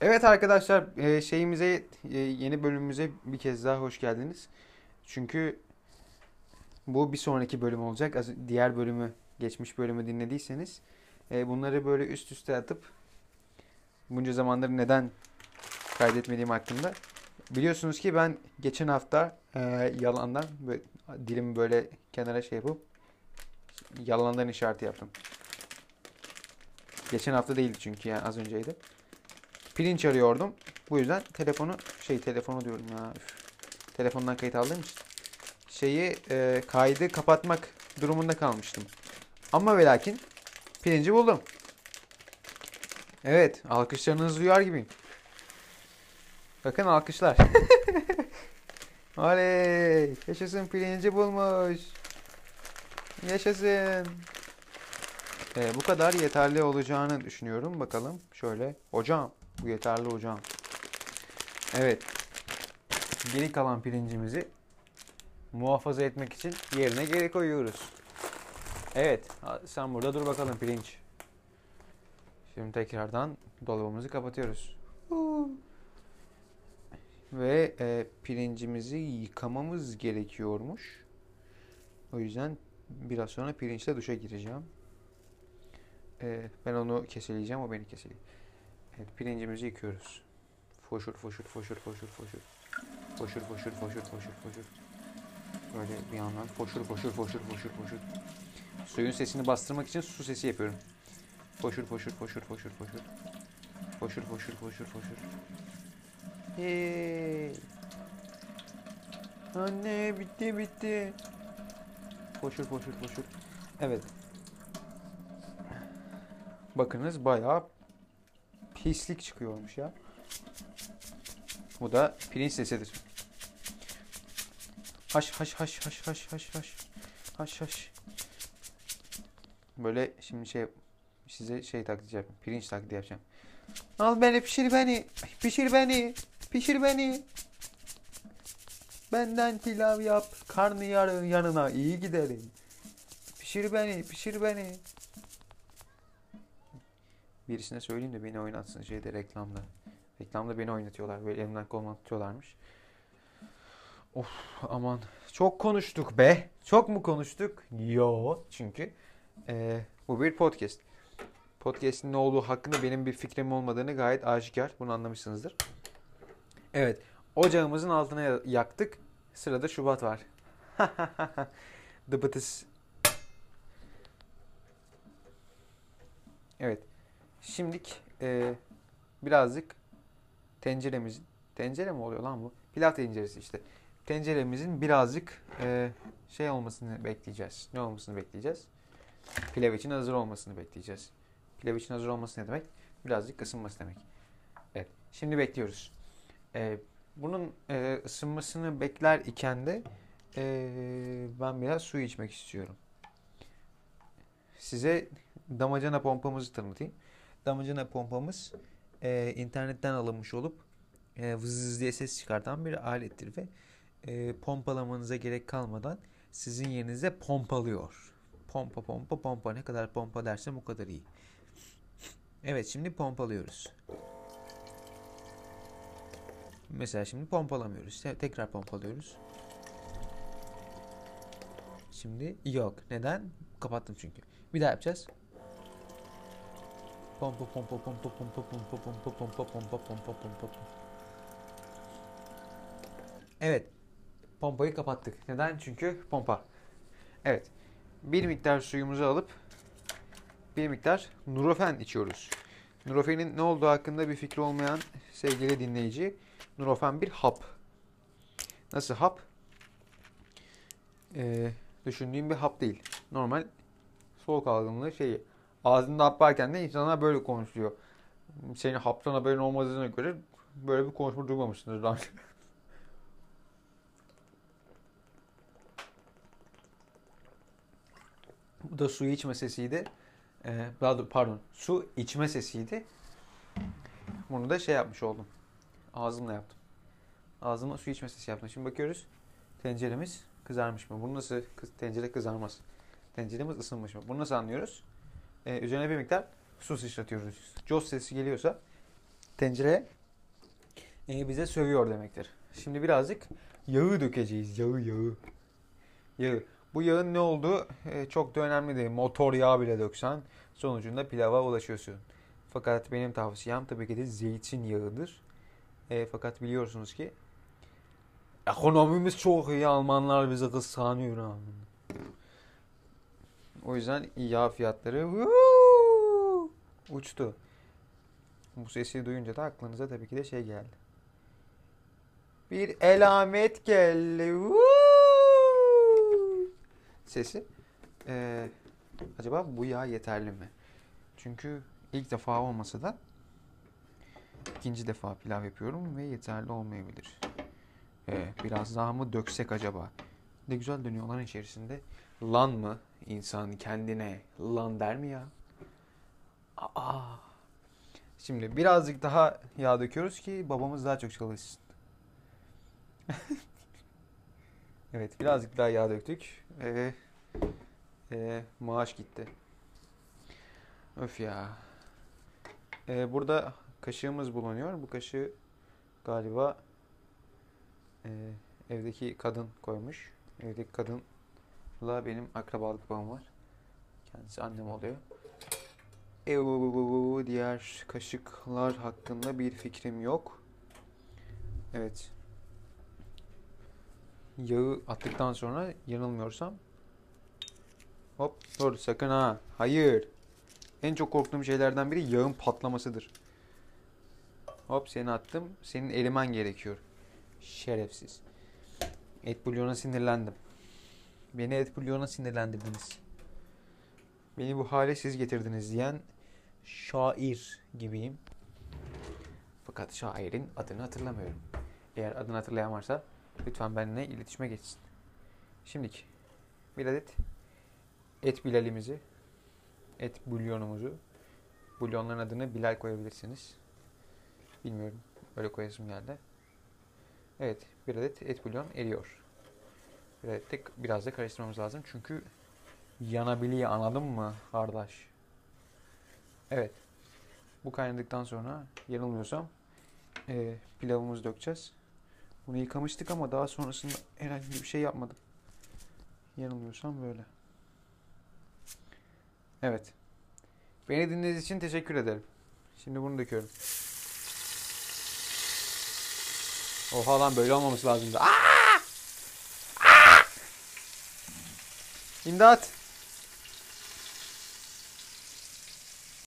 Evet arkadaşlar e, şeyimize e, yeni bölümümüze bir kez daha hoş geldiniz. Çünkü bu bir sonraki bölüm olacak. Diğer bölümü, geçmiş bölümü dinlediyseniz e, bunları böyle üst üste atıp bunca zamandır neden kaydetmediğim hakkında. Biliyorsunuz ki ben geçen hafta yalandan böyle, dilimi böyle kenara şey yapıp yalandan işareti yaptım. Geçen hafta değildi çünkü yani az önceydi. Pirinç arıyordum. Bu yüzden telefonu şey telefonu diyorum ya. Üf. Telefondan kayıt aldığım için şeyi e, kaydı kapatmak durumunda kalmıştım. Ama ve lakin pirinci buldum. Evet, alkışlarınızı duyar gibiyim. Bakın alkışlar. Oley! Yaşasın pirinci bulmuş. Yaşasın. Ee, bu kadar yeterli olacağını düşünüyorum. Bakalım şöyle. Hocam bu yeterli hocam. Evet. Geri kalan pirincimizi muhafaza etmek için yerine geri koyuyoruz. Evet. Sen burada dur bakalım pirinç. Şimdi tekrardan dolabımızı kapatıyoruz. Ve e, pirincimizi yıkamamız gerekiyormuş. O yüzden biraz sonra pirinçle duşa gireceğim. E, ben onu keseleyeceğim, o beni keseleyecek. Evet, pirincimizi yıkıyoruz. Foşur foşur foşur foşur foşur. Foşur foşur foşur foşur foşur. Böyle bir yandan foşur foşur foşur foşur foşur. Suyun sesini bastırmak için su sesi yapıyorum. Foşur foşur foşur foşur foşur. Foşur foşur foşur foşur. Hey. Anne bitti bitti. Foşur foşur foşur. Evet. Bakınız bayağı pislik çıkıyormuş ya. Bu da pirinç sesidir. Haş haş haş haş haş haş haş. Haş haş. Böyle şimdi şey size şey taklidi yapacağım. Pirinç taklidi yapacağım. Al beni pişir beni. Pişir beni. Pişir beni. Benden pilav yap. Karnı yarın yanına iyi giderim. Pişir beni. Pişir beni. Birisine söyleyeyim de beni oynatsın şeyde reklamda. Reklamda beni oynatıyorlar. Böyle elimden kolumdan tutuyorlarmış. Of aman. Çok konuştuk be. Çok mu konuştuk? Yo. Çünkü e, bu bir podcast. Podcast'in ne olduğu hakkında benim bir fikrim olmadığını gayet aşikar. Bunu anlamışsınızdır. Evet. Ocağımızın altına yaktık. Sırada Şubat var. Dıbıtıs. Evet. Şimdilik e, birazcık tenceremizin tencere mi oluyor lan bu? Pilav tenceresi işte. Tenceremizin birazcık e, şey olmasını bekleyeceğiz. Ne olmasını bekleyeceğiz? Pilav için hazır olmasını bekleyeceğiz. Pilav için hazır olması ne demek? Birazcık ısınması demek. Evet. Şimdi bekliyoruz. E, bunun e, ısınmasını bekler iken de e, ben biraz su içmek istiyorum. Size damacana pompamızı tanıtayım. Damacana pompamız e, internetten alınmış olup e, vız diye ses çıkartan bir alettir ve e, pompalamanıza gerek kalmadan sizin yerinize pompalıyor. Pompa pompa pompa ne kadar pompa dersem o kadar iyi. Evet şimdi pompalıyoruz. Mesela şimdi pompalamıyoruz. Tekrar pompalıyoruz. Şimdi yok. Neden? Kapattım çünkü. Bir daha yapacağız. Pompa pompa pompa pompa pompa pompa pompa pompa pompa pompa Evet. Pompayı kapattık. Neden? Çünkü pompa. Evet. Bir miktar suyumuzu alıp bir miktar Nurofen içiyoruz. Nurofen'in ne olduğu hakkında bir fikri olmayan sevgili dinleyici, Nurofen bir hap. Nasıl hap? Ee, düşündüğüm bir hap değil. Normal soğuk algınlığı şeyi. Ağzında hap varken de insanlar böyle konuşuyor. Senin haptan haberin olmadığına göre böyle bir konuşma duymamışsınız daha önce. Bu da suyu içme sesiydi. Ee, pardon, su içme sesiydi. Bunu da şey yapmış oldum. Ağzımla yaptım. Ağzıma su içme sesi yaptım. Şimdi bakıyoruz. Tenceremiz kızarmış mı? Bunu nasıl tencere kızarmaz? Tenceremiz ısınmış mı? Bunu nasıl anlıyoruz? Ee, üzerine bir miktar su sıçratıyoruz. Jos sesi geliyorsa tencere e, bize sövüyor demektir. Şimdi birazcık yağı dökeceğiz. Yağı yağı. Yağı. Bu yağın ne olduğu e, çok da önemli değil. Motor yağı bile döksen sonucunda pilava ulaşıyorsun. Fakat benim tavsiyem tabii ki de zeytinyağıdır. E, fakat biliyorsunuz ki ekonomimiz çok iyi. Almanlar bizi kıskanıyor. O yüzden yağ fiyatları uçtu. Bu sesi duyunca da aklınıza tabii ki de şey geldi. Bir elamet geldi. Sesi. Ee, acaba bu yağ yeterli mi? Çünkü ilk defa olmasa da ikinci defa pilav yapıyorum ve yeterli olmayabilir. Ee, biraz daha mı döksek acaba? Ne güzel dönüyorlar içerisinde. Lan mı? İnsan kendine lan der mi ya? Aa. Şimdi birazcık daha yağ döküyoruz ki babamız daha çok çalışsın. evet birazcık daha yağ döktük. Ee, ee, maaş gitti. Öf ya. Ee, burada kaşığımız bulunuyor. Bu kaşığı galiba ee, evdeki kadın koymuş. Evdeki kadınla benim akrabalık bağım var. Kendisi annem oluyor. Eee, diğer kaşıklar hakkında bir fikrim yok. Evet. Yağı attıktan sonra yanılmıyorsam Hop dur sakın ha. Hayır. En çok korktuğum şeylerden biri yağın patlamasıdır. Hop seni attım. Senin erimen gerekiyor. Şerefsiz. Et bulyona sinirlendim. Beni et bulyona sinirlendirdiniz. Beni bu hale siz getirdiniz diyen şair gibiyim. Fakat şairin adını hatırlamıyorum. Eğer adını hatırlayan varsa lütfen benimle iletişime geçsin. Şimdiki bir adet et bilalimizi, et bulyonumuzu, bulyonların adını Bilal koyabilirsiniz. Bilmiyorum. Öyle koyasım geldi. Evet. Bir adet et bulyon eriyor. De biraz da karıştırmamız lazım. Çünkü yanabiliyor anladın mı kardeş? Evet. Bu kaynadıktan sonra yanılmıyorsam e, pilavımızı dökeceğiz. Bunu yıkamıştık ama daha sonrasında herhangi bir şey yapmadım. Yanılmıyorsam böyle. Evet. Beni dinlediğiniz için teşekkür ederim. Şimdi bunu döküyorum. Oha lan böyle olmaması lazımdı. Aa! İmdat!